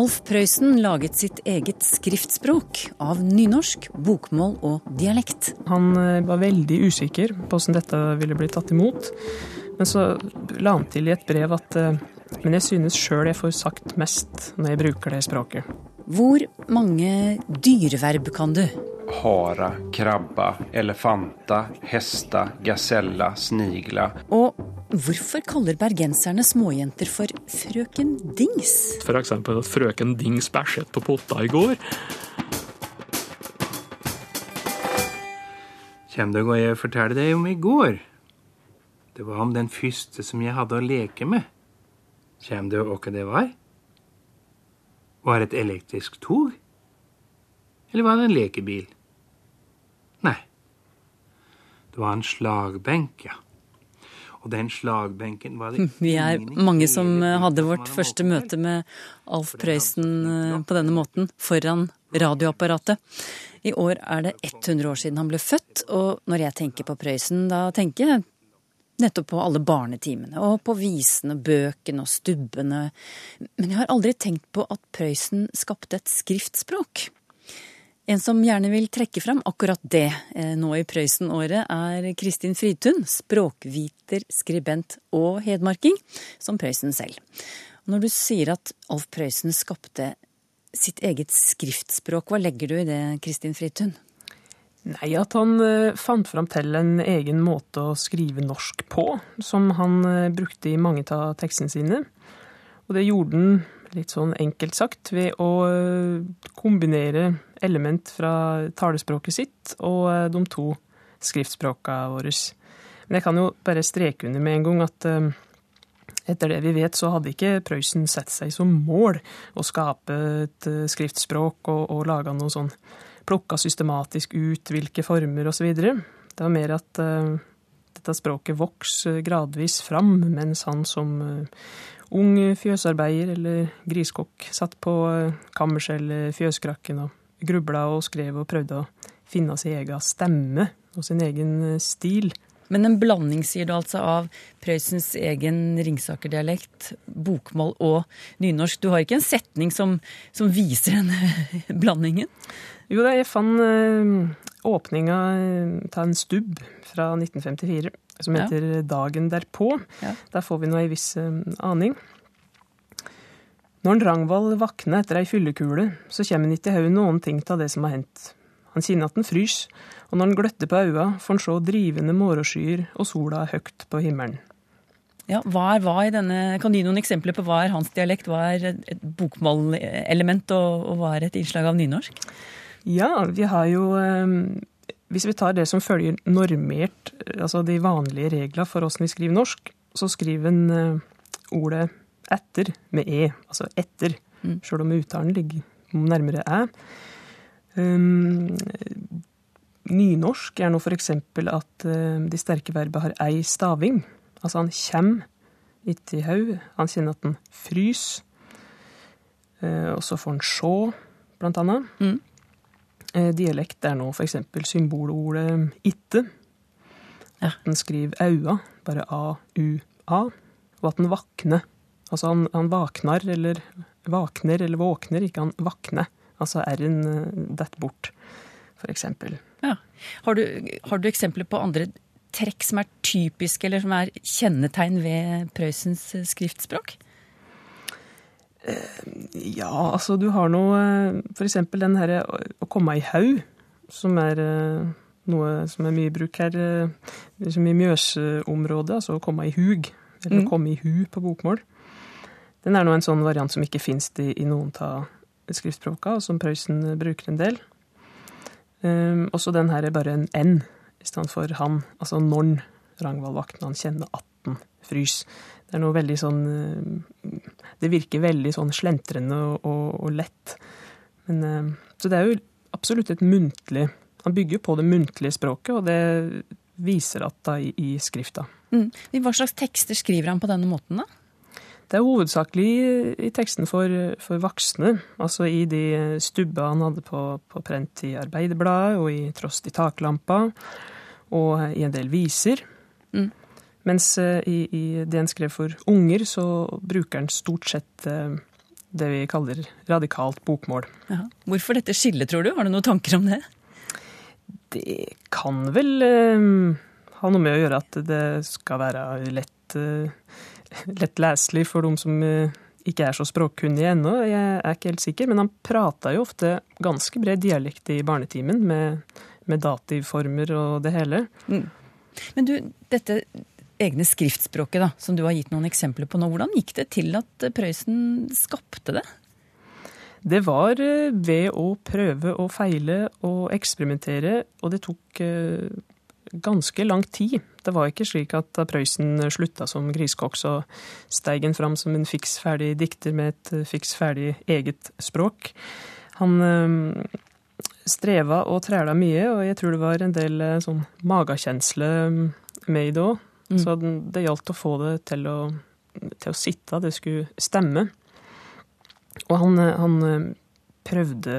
Alf Prøysen laget sitt eget skriftspråk av nynorsk, bokmål og dialekt. Han eh, var veldig usikker på hvordan dette ville bli tatt imot. Men så la han til i et brev at eh, men jeg synes sjøl jeg får sagt mest når jeg bruker det språket. Hvor mange dyreverb kan du? hara, krabba, elefanta, hesta, gasella, snigla. Og hvorfor kaller bergenserne småjenter for frøken Dings? F.eks. at frøken Dings bæsjet på potta i går. Kjem du hva jeg fortalte deg om i går? Det var om den første som jeg hadde å leke med. Kjem du hva det var? Var det et elektrisk tog? Eller var det en lekebil? Nei. Det var en slagbenk, ja. Og den slagbenken var det Vi er mange som hadde vårt første møte med Alf Prøysen eh, på denne måten, foran radioapparatet. I år er det 100 år siden han ble født, og når jeg tenker på Prøysen, da tenker jeg nettopp på alle barnetimene, og på visene, bøkene og stubbene. Men jeg har aldri tenkt på at Prøysen skapte et skriftspråk. En som gjerne vil trekke fram akkurat det eh, nå i Prøysen-året, er Kristin Fridtun, språkviter, skribent og hedmarking, som Prøysen selv. Når du sier at Alf Prøysen skapte sitt eget skriftspråk, hva legger du i det, Kristin Fridtun? Nei, at han eh, fant fram til en egen måte å skrive norsk på, som han eh, brukte i mange av tekstene sine. Og det gjorde han litt sånn enkelt sagt ved å eh, kombinere element fra talespråket sitt og de to skriftspråka våre. Men jeg kan jo bare streke under med en gang at etter det vi vet, så hadde ikke Prøysen sett seg som mål å skape et skriftspråk og, og lage noe sånn plukka systematisk ut hvilke former osv. Det var mer at eh, dette språket vokste gradvis fram mens han som eh, ung fjøsarbeider eller griskokk satt på uh, kammerset eller fjøskrakken og grubla og skrev og prøvde å finne sin egen stemme og sin egen eh, stil. Men en blanding, sier du altså, av Prøysens egen Ringsaker-dialekt, bokmål og nynorsk. Du har ikke en setning som, som viser denne blandingen? Jo jeg fant uh, åpninga av en stubb fra 1954 som Ja. heter Dagen derpå. Ja. Der får vi nå ei viss eh, aning. Når en Rangvald vakner etter ei fyllekule, så kommer han ikke i hodet noen ting av det som har hendt. Han kjenner at han frys, og når han gløtter på øya, får han se drivende morgenskyer og sola høgt på himmelen. Ja, hva er hva i denne, Kan du gi noen eksempler på hva er hans dialekt? Hva er et bokmålelement, og, og hva er et innslag av nynorsk? Ja, vi har jo eh, Hvis vi tar det som følger normert, eh, altså de vanlige reglene for åssen vi skriver norsk, så skriver en eh, ordet etter med e, altså etter, Mm. sjøl om uttalen ligger nærmere æ. Um, nynorsk er nå for eksempel at eh, de sterke verbene har ei staving. Altså han kjem, ikke i haug. Han kjenner at han frys. Og så får han sjå, blant annet. Mm. Eh, Dialekt er nå f.eks. symbolordet itte. Ja. At en skriver aua, bare a-u-a. Og at en vakner. Altså han, han vaknar eller vakner eller våkner, ikke han vakner. Altså r-en eh, detter bort, f.eks. Ja. Har, du, har du eksempler på andre trekk som er typiske, eller som er kjennetegn ved Prøysens skriftspråk? Ja, altså du har noe F.eks. for eksempel den herre å å komme i haug, som er eh, noe som er mye bruk her, eh, liksom i Mjøsområdet, altså å komme i hug, eller Mm. å komme i hu på bokmål. Den er nå en sånn variant som ikke finnes i, i noen av skriftspråka, og som Prøysen eh, bruker en del. Um, også den her er bare en n i stedet for han, altså norn. Ragnvald vakten, han kjenner atten frys. Det er noe veldig sånn eh, Det virker veldig sånn slentrende og, og, og lett. Men, eh, så det er jo absolutt et muntlig han bygger på det muntlige språket, og det viser at da i, i skrifta. Mm. Hva slags tekster skriver han på denne måten, da? Det er hovedsakelig i teksten for, for voksne, altså i de stubber han hadde på, på prent i Arbeiderbladet og i Trost i taklampa, og i en del viser. Mm. Mens eh, i, i det han skrev for unger, så bruker han stort sett eh, det vi kaller radikalt bokmål. Ja. Hvorfor dette skillet, tror du? Har du noen tanker om det? Det kan vel eh, ha noe med å gjøre at det skal være lett, eh, lett leselig for de som eh, ikke er så språkkunnige ennå. Jeg er ikke helt sikker, men han prata jo ofte ganske bred dialekt i barnetimen, med, med dativformer og det hele. Men du, dette egne skriftspråket da, som du har gitt noen eksempler på nå, hvordan gikk det til at Prøysen skapte det? Det var eh, ved å prøve og feile og eksperimentere, og det tok eh, ganske lang tid. Det var ikke slik at da Prøysen slutta som grisekokk, så steig han fram som en fiks ferdig dikter med et eh, fiks ferdig eget språk. Han eh, streva og træla mye, og jeg tror det var en del eh, sånn magekjensle med i det òg. Så det gjaldt å få det til å, til å sitte, det skulle stemme. Og han, eh, han eh, prøvde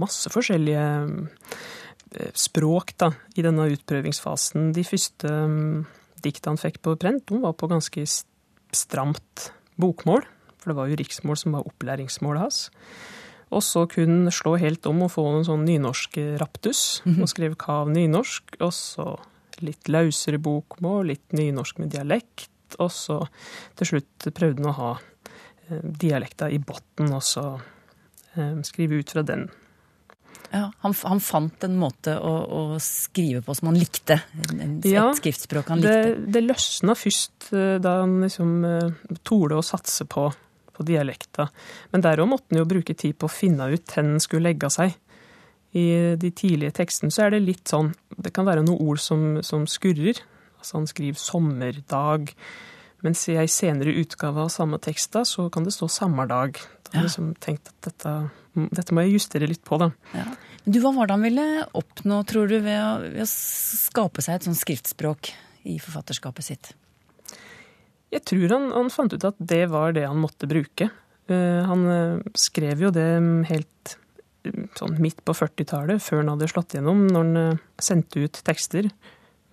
masse forskjellige eh, språk da, i denne utprøvingsfasen. De første um, dikta han fikk på prent, de var på ganske stramt bokmål. For det var jo riksmål som var opplæringsmålet hans. Og så kunne slå helt om og få en sånn nynorsk raptus, og skrev kav nynorsk. Og så litt løsere bokmål, litt nynorsk med dialekt. Og så til slutt prøvde han å ha eh, dialekta i bunnen, og så eh, skrive ut fra den. Ja, han, han fant en måte å, å skrive på som han likte. En, en, Ja, et skriftspråk han Det, likte. det løsna først eh, da han liksom torde å satse på, på dialekta. Men der òg måtte han jo bruke tid på å finne ut hvor han skulle legge seg. I de tidlige tekstene så er det litt sånn Det kan være noen ord som, som skurrer. Altså han skriver 'sommerdag'. Mens i ei senere utgave av samme tekst da, så kan det stå 'sommerdag'. Da har jeg liksom tenkt at dette, dette må jeg justere litt på, da. Ja. Du, Hva var det han ville oppnå, tror du, ved å, ved å skape seg et sånt skriftspråk i forfatterskapet sitt? Jeg tror han, han fant ut at det var det han måtte bruke. Eh, han eh, skrev jo det helt eh, sånn midt på 40-tallet, før han hadde slått gjennom, når han eh, sendte ut tekster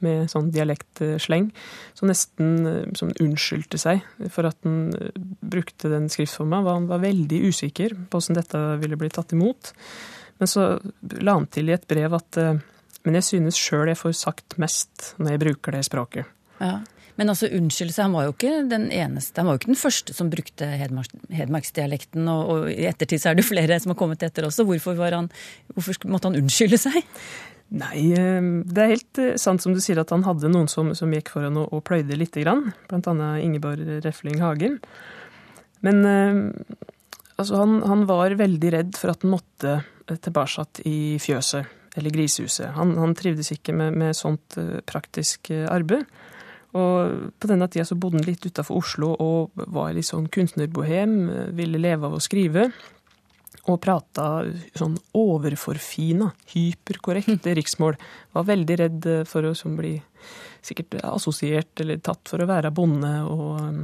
med sånn dialektsleng, så nesten eh, sånn unnskyldte seg for at han eh, brukte den skriftforma. Han var veldig usikker på hvordan dette ville bli tatt imot. Men så la han til i et brev at men jeg synes sjøl jeg får sagt mest når jeg bruker det språket. Ja. Men altså, unnskyld seg, han var jo ikke den eneste, han var jo ikke den første som brukte hedmark, hedmarksdialekten, og, og i ettertid så er det flere som har kommet etter også. Hvorfor, han, hvorfor måtte han unnskylde seg? Nei, eh, det er helt eh, sant som du sier at han hadde noen som, som gikk foran og, og pløyde lite grann. Blant annet Ingeborg Refling Hagen. Men eh, altså, han, han var veldig redd for at han måtte tilbake i fjøset, eller grisehuset. Han, han trivdes ikke med, med sånt praktisk arbeid. Og på denne tida så bodde han litt utafor Oslo og var litt sånn kunstnerbohem, ville leve av å skrive. Og prata sånn overforfina, hyperkorrekte riksmål. Var veldig redd for å som bli sikkert assosiert eller tatt for å være bonde. Og um,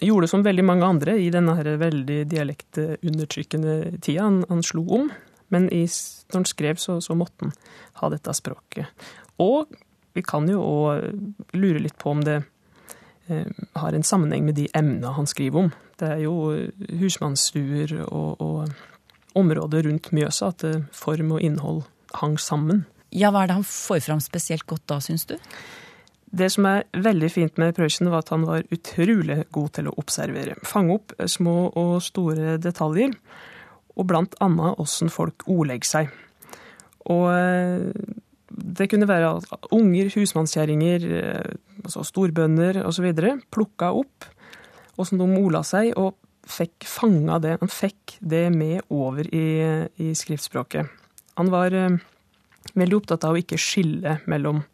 gjorde som veldig mange andre i denne her veldig dialektundertrykkende tida. Han, han slo om, men i, når han skrev, så, så måtte han ha dette språket. Og vi kan jo òg lure litt på om det eh, har en sammenheng med de emnene han skriver om. Det er jo eh, husmannsstuer og, og området rundt Mjøsa at eh, form og innhold hang sammen. Ja, hva er det han får fram spesielt godt da, syns du? Det som er veldig fint med Prøysen, var at han var utrolig god til å observere. Fange opp små og store detaljer, og blant annet åssen folk ordlegger seg. Og eh, det kunne være unger, husmannskjerringer, eh, altså storbønder osv. plukka opp og som de ola seg, og fikk fanga det. Han fikk det med over i, i skriftspråket. Han var eh, veldig opptatt av å ikke skille mellom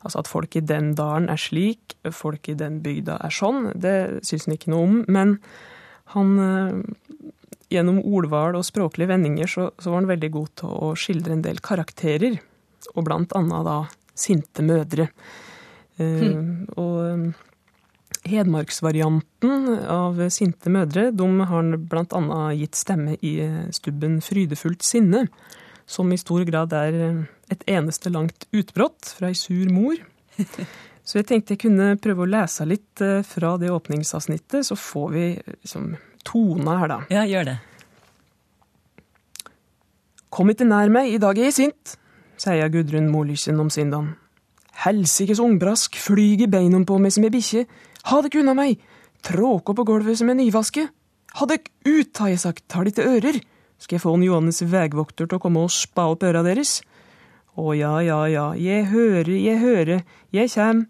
Altså at folk i den dalen er slik, folk i den bygda er sånn. Det syns han ikke noe om. Men han eh, Gjennom ordvalg og språklige vendinger så, så var han veldig god til å skildre en del karakterer. Og blant annet da sinte mødre. Hmm. Og Hedmarksvarianten av Sinte mødre de har blant annet gitt stemme i stubben Frydefullt sinne, som i stor grad er et eneste langt utbrott fra ei sur mor. Så jeg tenkte jeg kunne prøve å lese litt fra det åpningsavsnittet, så får vi liksom tona her, da. Ja, gjør det. Kom ikke nær meg, i dag er jeg sint, sier Gudrun Molysen om sindan. Helsikes ungbrask flyg i beina på meg som ei bikkje. Ha dere unna meg! Tråka på gulvet som en nyvaske. Ha dere ut, har jeg sagt, tar de til ører. Skal jeg få en Johannes vegvokter til å komme og spa opp øra deres? Å ja, ja, ja, jeg hører, jeg hører, jeg kjem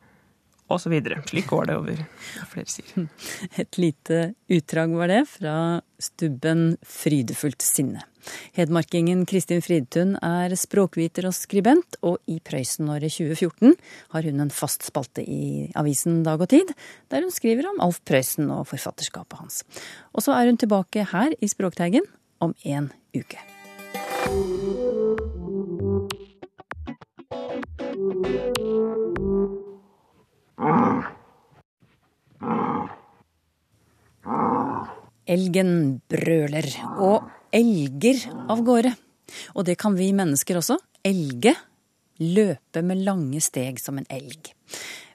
videre. Slik går det over flere sider. Et lite utdrag var det fra stubben Frydefullt sinne. Hedmarkingen Kristin Fridtun er språkviter og skribent, og i Prøysen-året 2014 har hun en fast spalte i avisen Dag og Tid, der hun skriver om Alf Prøysen og forfatterskapet hans. Og så er hun tilbake her i Språkteigen om en uke. Elgen brøler, og elger av gårde. Og det kan vi mennesker også. Elge. Løpe med lange steg som en elg.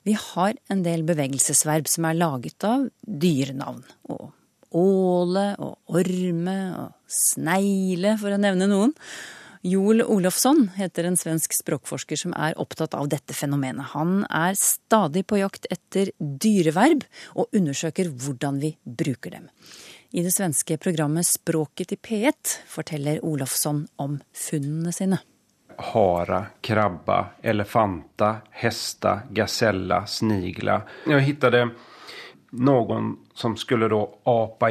Vi har en del bevegelsesverb som er laget av dyrenavn. Og åle og orme og snegle, for å nevne noen. Joel Olofsson heter en svensk språkforsker som er opptatt av dette fenomenet. Han er stadig på jakt etter dyreverb, og undersøker hvordan vi bruker dem. I det svenske programmet Språket i P1 forteller Olofsson om funnene sine. Hara, krabba, elefanta, hesta, gasella, snigla. Jeg fant noen som skulle da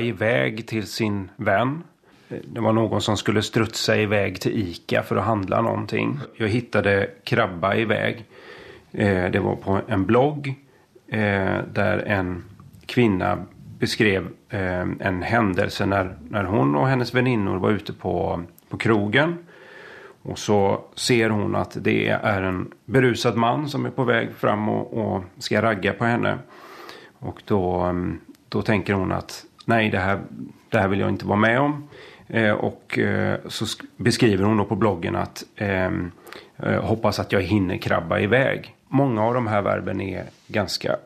i vei til sin venn det var noen som skulle strutse i vei til Ica for å handle noe. Jeg fant krabba i vei. det var på en blogg eh, der en kvinne beskrev eh, en hendelse når, när hun og hennes väninnor var ute på, på krogen. Og så ser hun at det er en berusad man som er på vei fram og, och skal ragge på henne. Og da tenker hun at nei, det her, det här vil jeg ikke være med om. Eh, och eh, så beskriver hon då på bloggen att ehm, eh, hoppas att jag hinner krabba iväg. Många av de här verben är ganska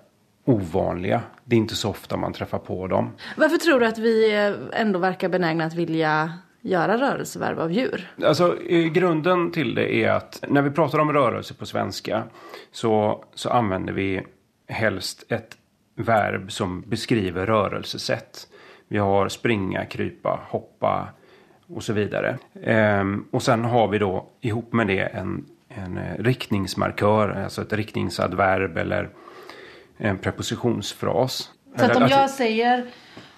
ovanliga. Det är inte så ofta man träffar på dem. Varför tror du att vi ändå verkar benägna att vilja göra rörelsevärv av djur? Alltså, grunden till det är att när vi pratar om rörelse på svenska så, så använder vi helst ett verb som beskriver rörelsesätt. Vi har springa, krypa, hoppa och så vidare. Ehm, och sen har vi då ihop med det en, en eh, riktningsmarkör, alltså ett riktningsadverb eller en prepositionsfras. Så om jeg jag säger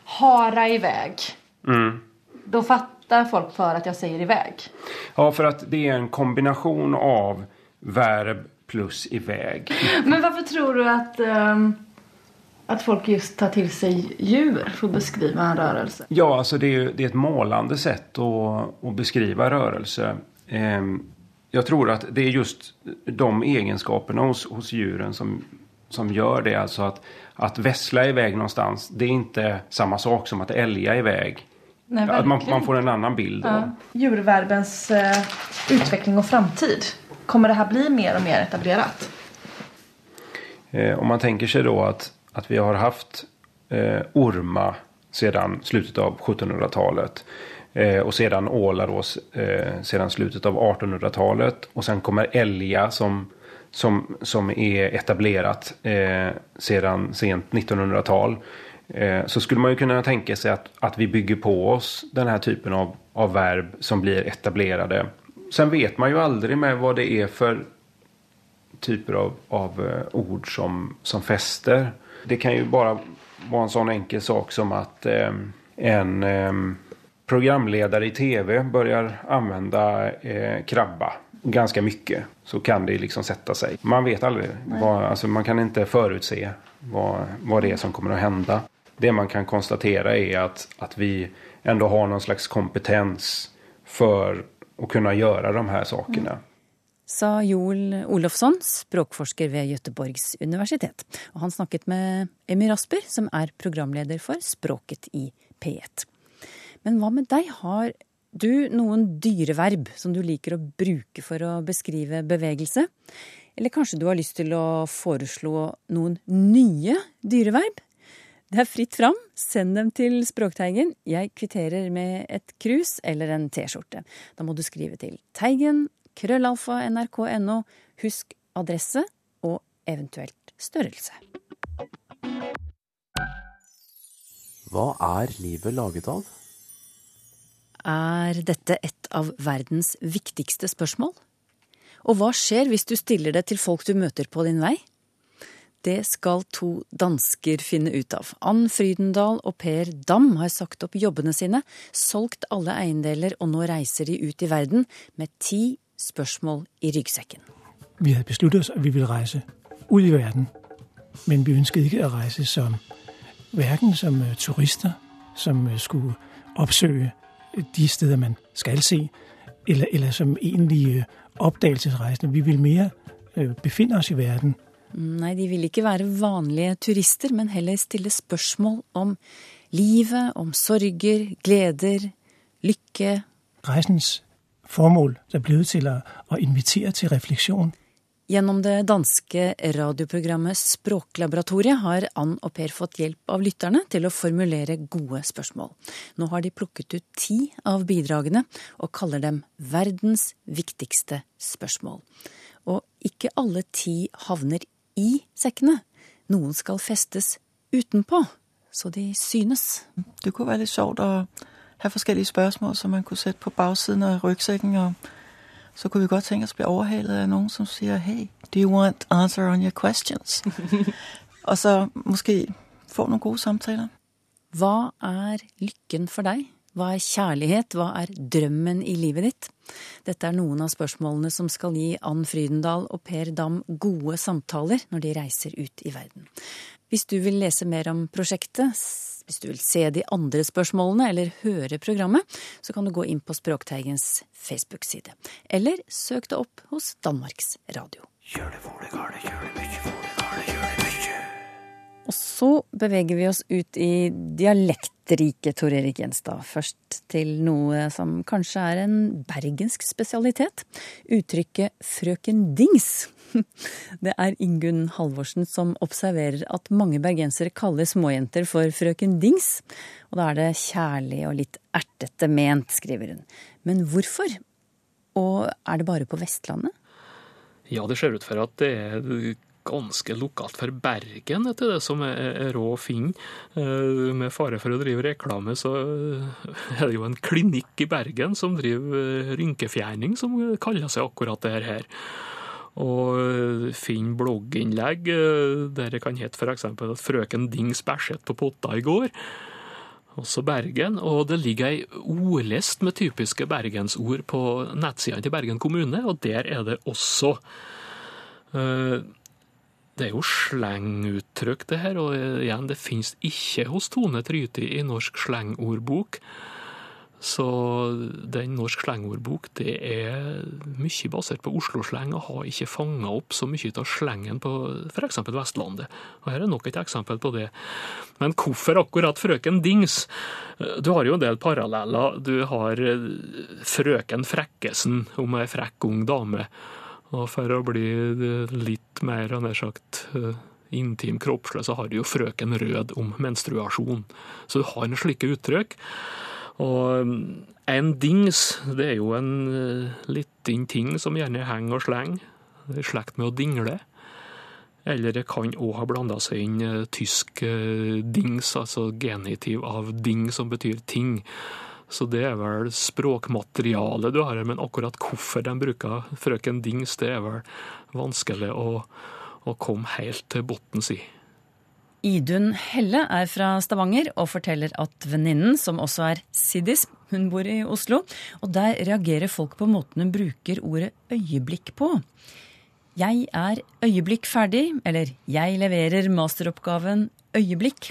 hara iväg, mm. då fattar folk för att jag säger iväg? Ja, för att det är en kombination av verb plus iväg. Men varför tror du att um att folk just tar till sig djur för att beskriva en rörelse? Ja, alltså det är, det är ett målande sätt att, att beskriva rörelse. Um, jag tror att det är just de egenskaperna hos, hos djuren som, som gör det. Alltså att, att vässla iväg någonstans, det är inte samma sak som att älga iväg. Nej, att man, man, får en annan bild. Ja. Av. Djurverbens eh, utveckling och framtid. Kommer det här bli mer och mer etablerat? Eh, om man tänker sig då att att vi har haft eh, orma sedan slutet av 1700-talet. Eh, och sedan ålar då, eh, sedan slutet av 1800-talet. Och sen kommer älga som, som, som är etablerat eh, sedan sent 1900-tal. Eh, så skulle man ju kunna tänka sig att, att vi bygger på oss den här typen av, av verb som blir etablerade. Sen vet man ju aldrig med vad det är för typer av, av eh, ord som, som fäster. Det kan ju bara vara en sån enkel sak som att eh, en eh, programledare i tv börjar använda eh, krabba ganska mycket så kan det liksom sätta sig. Man vet aldrig. Vad, alltså man kan inte förutse vad, vad det är som kommer att hända. Det man kan konstatera är att, att vi ändå har någon slags kompetens för att kunna göra de här sakerna. Mm. sa Joel Olofsson, språkforsker ved Göteborgs universitet. Og han snakket med Emmy Rasper, som er programleder for Språket i P1. Men hva med deg, har du noen dyreverb som du liker å bruke for å beskrive bevegelse? Eller kanskje du har lyst til å foreslå noen nye dyreverb? Det er fritt fram. Send dem til Språkteigen. Jeg kvitterer med et krus eller en T-skjorte. Da må du skrive til Teigen, krøllalfa, nrk.no. Husk adresse og eventuelt størrelse. Hva er livet laget av? Er dette et av verdens viktigste spørsmål? Og hva skjer hvis du stiller det til folk du møter på din vei? Det skal to dansker finne ut av. Ann Frydendal og Per Dam har sagt opp jobbene sine, solgt alle eiendeler, og nå reiser de ut i verden med ti spørsmål i ryggsekken. Vi hadde besluttet oss at vi ville reise ut i verden, men vi ønsket ikke å reise som verken som øh, turister, som øh, skulle oppsøke de steder man skal se, eller, eller som egentlige oppdagelsesreisende. Vi vil mer øh, befinne oss i verden. Nei, de vil ikke være vanlige turister, men heller stille spørsmål om livet, om sorger, gleder, lykke. Reisens formål er blevet til å invitere til refleksjon. Gjennom det danske radioprogrammet Språklaboratoriet har Ann og Per fått hjelp av lytterne til å formulere gode spørsmål. Nå har de plukket ut ti av bidragene og kaller dem verdens viktigste spørsmål. Og ikke alle ti havner i sekkene. Noen skal festes utenpå, så de synes. Det kunne være litt sjovt å ha forskjellige spørsmål som man kunne sette på bagsiden av ryggsekken. og så kunne vi godt tenke oss å bli overhalet av noen som sier Hey, do you want answer on your questions? og så måske få noen gode samtaler. Hva er lykken for deg? Hva er kjærlighet? Hva er drømmen i livet ditt? Dette er noen av spørsmålene som skal gi Ann Frydendal og Per Dam gode samtaler når de reiser ut i verden. Hvis du vil lese mer om prosjektet, hvis du vil se de andre spørsmålene eller høre programmet, så kan du gå inn på Språkteigens Facebook-side. Eller søk det opp hos Danmarks Radio. Gjør det foregale, gjør det mye, foregale, så beveger vi oss ut i dialektriket, Tor Erik Gjenstad. Først til noe som kanskje er en bergensk spesialitet. Uttrykket frøken Dings. Det er Ingunn Halvorsen som observerer at mange bergensere kaller småjenter for frøken Dings. Og da er det kjærlig og litt ertete ment, skriver hun. Men hvorfor? Og er det bare på Vestlandet? Ja, det ser ut for at det er ganske lokalt for Bergen, etter det som er, rå finn. Eh, Med fare for å drive reklame, så er det jo en klinikk i Bergen som driver rynkefjerning, som kaller seg akkurat det her. Og finn blogginnlegg eh, der det kan hete f.eks. at frøken Dings bæsjet på potta i går. Også Bergen. Og det ligger ei ordlist med typiske bergensord på nettsidene til Bergen kommune, og der er det også. Eh, Det er jo slenguttrykk, det her, og igjen, det finnes ikke hos Tone Tryti i Norsk slengordbok. Så den norsk slengordbok det er mye basert på Oslo-sleng og har ikke fanga opp så mye av slengen på f.eks. Vestlandet. Og Her er nok et eksempel på det. Men hvorfor akkurat frøken Dings? Du har jo en del paralleller. Du har frøken Frekkesen om ei frekk ung dame. Og for å bli litt mer nær sagt intim kroppslig, så har du jo frøken Rød om menstruasjon. Så du har en slike uttrykk. Og en dings, det er jo en liten ting som gjerne henger og slenger. Er i slekt med å dingle. Eller det kan òg ha blanda seg inn tysk dings, altså genitiv av ding, som betyr ting. Så det er vel språkmaterialet du har her, men akkurat hvorfor de bruker frøken Dings, det er vel vanskelig å, å komme helt til bunns i. Idun Helle er fra Stavanger og forteller at venninnen, som også er siddis, hun bor i Oslo, og der reagerer folk på måten hun bruker ordet øyeblikk på. Jeg er øyeblikk ferdig, eller jeg leverer masteroppgaven øyeblikk.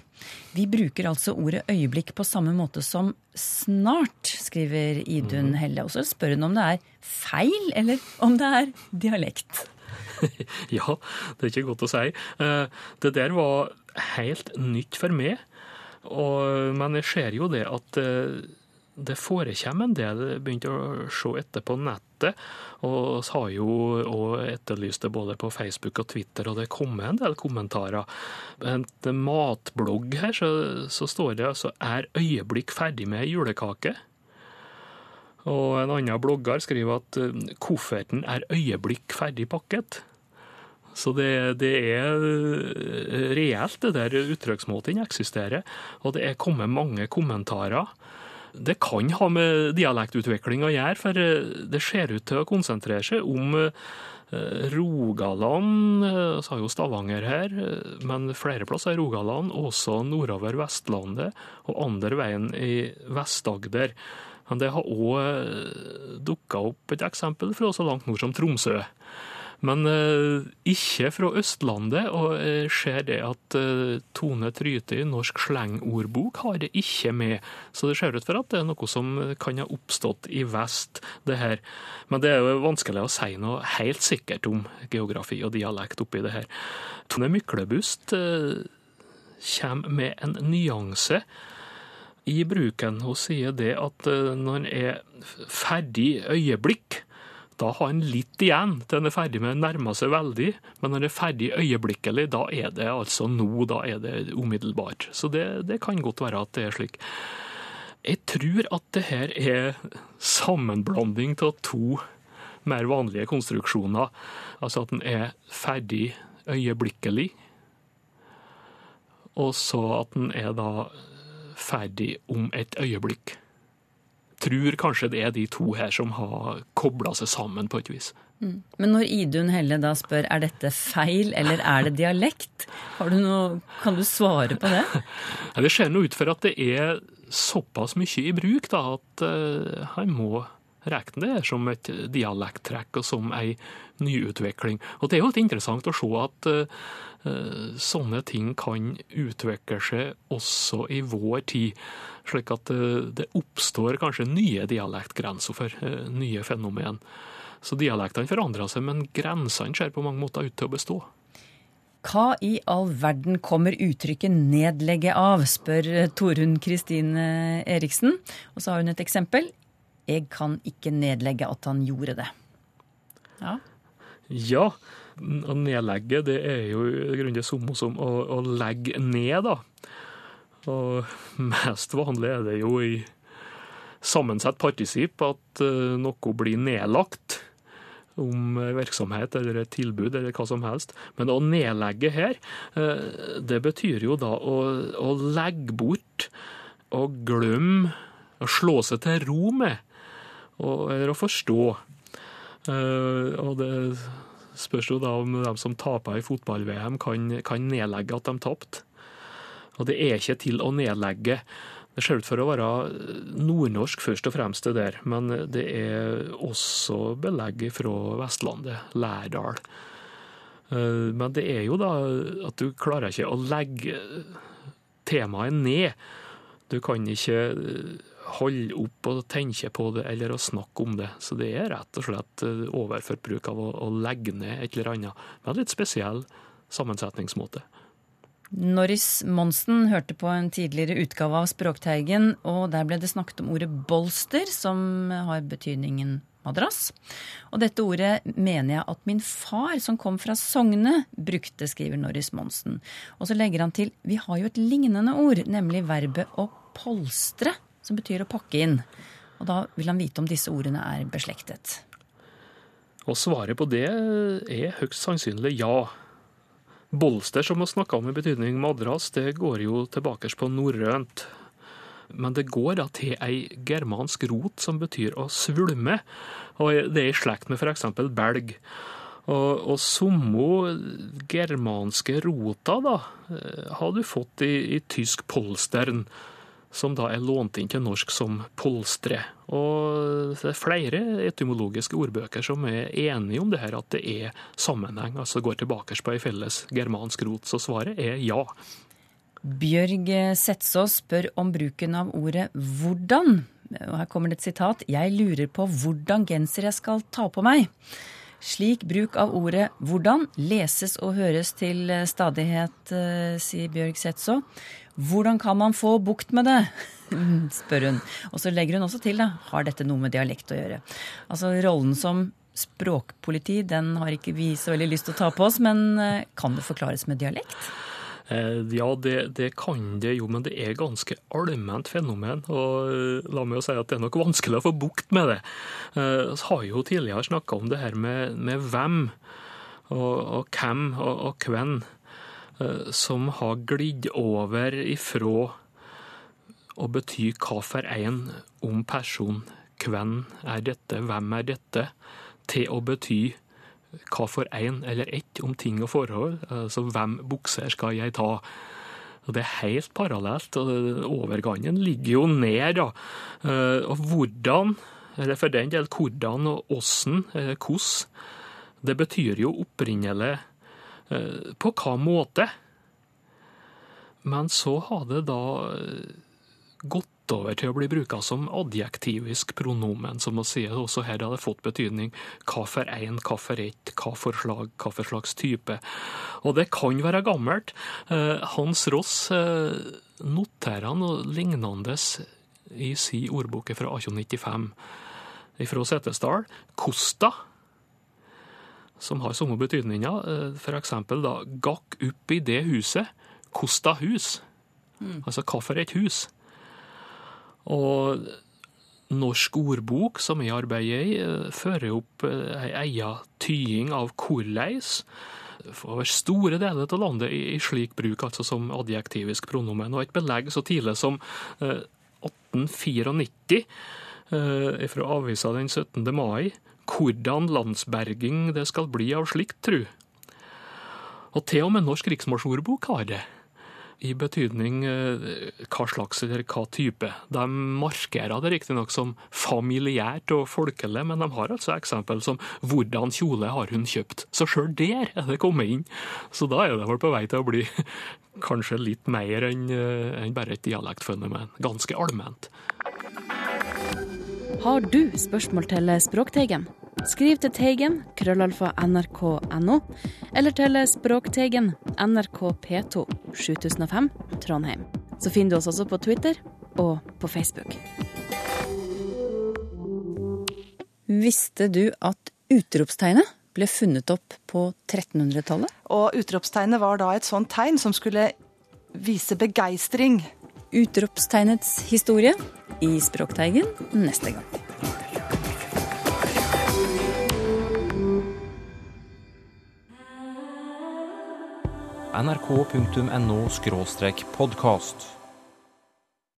Vi bruker altså ordet øyeblikk på samme måte som snart, skriver Idun Helle. Og så spør hun om det er feil, eller om det er dialekt. ja, det er ikke godt å si. Eh, Det der var helt nytt for meg. Og, men jeg ser jo det at eh, det forekommer en del. Jeg begynte å se etter på nettet, og har jo etterlyst det både på Facebook og Twitter, og det kommer en del kommentarer. En matblogg her, så, så står det altså 'Er øyeblikk ferdig med julekake'? Og en annen blogger skriver at eh, kofferten er øyeblikk ferdig pakket. Så det, det er eh, reelt, det der uttrykksmåten eksisterer. Og det er kommet mange kommentarer. Det kan ha med dialektutvikling å gjøre, for eh, det ser ut til å konsentrere seg om eh, Rogaland, eh, så har jo Stavanger her, men flere plasser i Rogaland, også nordover Vestlandet og andre veien i Vest-Agder. Men det har òg dukka opp et eksempel fra så langt nord som Tromsø. Men eh, ikke fra Østlandet, og jeg ser det at eh, Tone Tryte i Norsk slengordbok har det ikke med. Så det ser ut for at det er noe som kan ha oppstått i vest, det her. Men det er jo vanskelig å si noe helt sikkert om geografi og dialekt oppi det her. Tone Myklebust eh, kommer med en nyanse i bruken. Hun sier det at eh, når en er ferdig øyeblikk, da har en litt igjen til en er ferdig med å nærme seg veldig, men når en er ferdig øyeblikkelig, da er det altså nå, da er det umiddelbart. Så det, det kan godt være at det er slik. Jeg tror at det her er sammenblanding av to mer vanlige konstruksjoner. Altså at en er ferdig øyeblikkelig, og så at en er da ferdig om et øyeblikk. Tror kanskje det er de to her som har kobla seg sammen på et vis. Mm. Men når Idun Helle da spør er dette feil eller er det dialekt, har du noe, kan du svare på det? Ja, Det ser noe ut for at det er såpass mye i bruk da, at uh, han må regne det som et dialekttrekk og som ei nyutvikling. Og det er jo litt interessant å se at uh, sånne ting kan utvikle seg også i vår tid. Slik at uh, det oppstår kanskje nye dialektgrenser for uh, nye fenomen. Så dialektene forandrer seg, men grensene ser på mange måter ut til å bestå. Hva i all verden kommer uttrykket 'nedlegge' av, spør Torunn Kristine Eriksen. Og så har hun et eksempel. Jeg kan ikke nedlegge at han gjorde det. Ja. Ja, å nedlegge det er jo i grunnen det samme som å, å legge ned, da. Og mest vanlig er det jo i sammensett partisip at uh, noe blir nedlagt om virksomhet eller et tilbud eller hva som helst. Men å nedlegge her, uh, det betyr jo da å, å legge bort og glemme, å slå seg til ro med, og, eller å forstå. Uh, og det spørs jo da om de som taper i fotball-VM, kan, kan nedlegge at de tapte. Og det er ikke til å nedlegge. Det ser ut for å være nordnorsk først og fremst, det der. Men det er også belegg fra Vestlandet, Lærdal. Men det er jo da at du klarer ikke å legge temaet ned. Du kan ikke holde opp og tenke på det eller å snakke om det. Så det er rett og slett overforbruk av å legge ned et eller annet. Med en litt spesiell sammensetningsmåte. Norris Monsen hørte på en tidligere utgave av Språkteigen, og der ble det snakket om ordet bolster, som har betydningen madrass. Og dette ordet mener jeg at min far, som kom fra Sogne, brukte, skriver Norris Monsen. Og så legger han til vi har jo et lignende ord, nemlig verbet å polstre, som betyr å pakke inn. Og da vil han vite om disse ordene er beslektet. Og svaret på det er høyst sannsynlig ja. Bolster, som vi snakka om i betydning madrass, det går jo tilbake på norrønt. Men det går da til ei germansk rot som betyr å svulme, og det er i slekt med f.eks. belg. Og, og somme germanske rota da, har du fått i, i tysk polstern, som da er lånt inn til norsk som polstre. Og det er flere etymologiske ordbøker som er enige om det her, at det er sammenheng, altså går tilbake på ei felles germansk rot. Så svaret er ja. Bjørg Setsaas spør om bruken av ordet 'hvordan'. Og her kommer det et sitat. 'Jeg lurer på hvordan genser jeg skal ta på meg'. Slik bruk av ordet 'hvordan' leses og høres til stadighet, eh, sier Bjørg Setså. Hvordan kan man få bukt med det? spør hun. Og så legger hun også til, da, har dette noe med dialekt å gjøre? Altså rollen som språkpoliti, den har ikke vi så veldig lyst til å ta på oss, men eh, kan det forklares med dialekt? Eh, ja, det, det, kan det jo, men det er ganske allment fenomen. Og eh, la meg jo si at det er nok vanskelig å få bukt med det. Vi har jo tidligere snakka om det her med, med hvem og, og, hvem og, og hvem som har glidd over ifra å bety hva for en om person. Hvem er dette, hvem er dette? til å bety hva for en eller ett om ting og forhold. Altså hvem bukser skal jeg ta? Og Det er helt parallelt, og overgangen ligger jo ned. da. Eh, og hvordan, eller for den del hvordan og åssen, hvordan, det betyr jo opprinnelig eh, på hva måte. Men så har det da eh, gått over til å bli bruka som adjektivisk pronomen, som å si også her har det fått betydning hva for én, hva for ett, hva for slag, hva for slags type. Og det kan være gammelt. Eh, Hans Ross noterer noterer noe lignende i si ordbok fra 1895 fra Setesdal. Kosta, som har samme betydninger, eh, f.eks. da gakk opp i det huset, kosta hus. Mm. Altså for et hus. Og Norsk ordbok, som jeg arbeider i, eh, fører opp eh, ei eia tying av korleis over store deler av landet i slik bruk, altså som adjektivisk pronomen. Og et belegg så tidlig som 1894 eh, fra avisa den 17. mai hvordan landsberging det skal bli av slikt, tru. Og til og med Norsk riksmarsjordbok har det i betydning eh, hva slags eller hva type. De markerer det riktignok som familiært og folkelig, men de har altså eksempel som 'hvordan kjole har hun kjøpt'. Så sjøl der er det kommet inn. Så da er det vel på vei til å bli kanskje litt mer enn eh, en bare et dialektfenomen. Ganske allment. Har du spørsmål til Språkteigen? Skriv til Teigen, krøllalfa nrk.no, eller til Språkteigen, NRK P2, 7005, Trondheim. Så finner du oss også på Twitter og på Facebook. Visste du at utropstegnet ble funnet opp på 1300-tallet? Og utropstegnet var da et sånt tegn som skulle vise begeistring. Utropstegnets historie i Språkteigen neste gang. nrk.no podkast.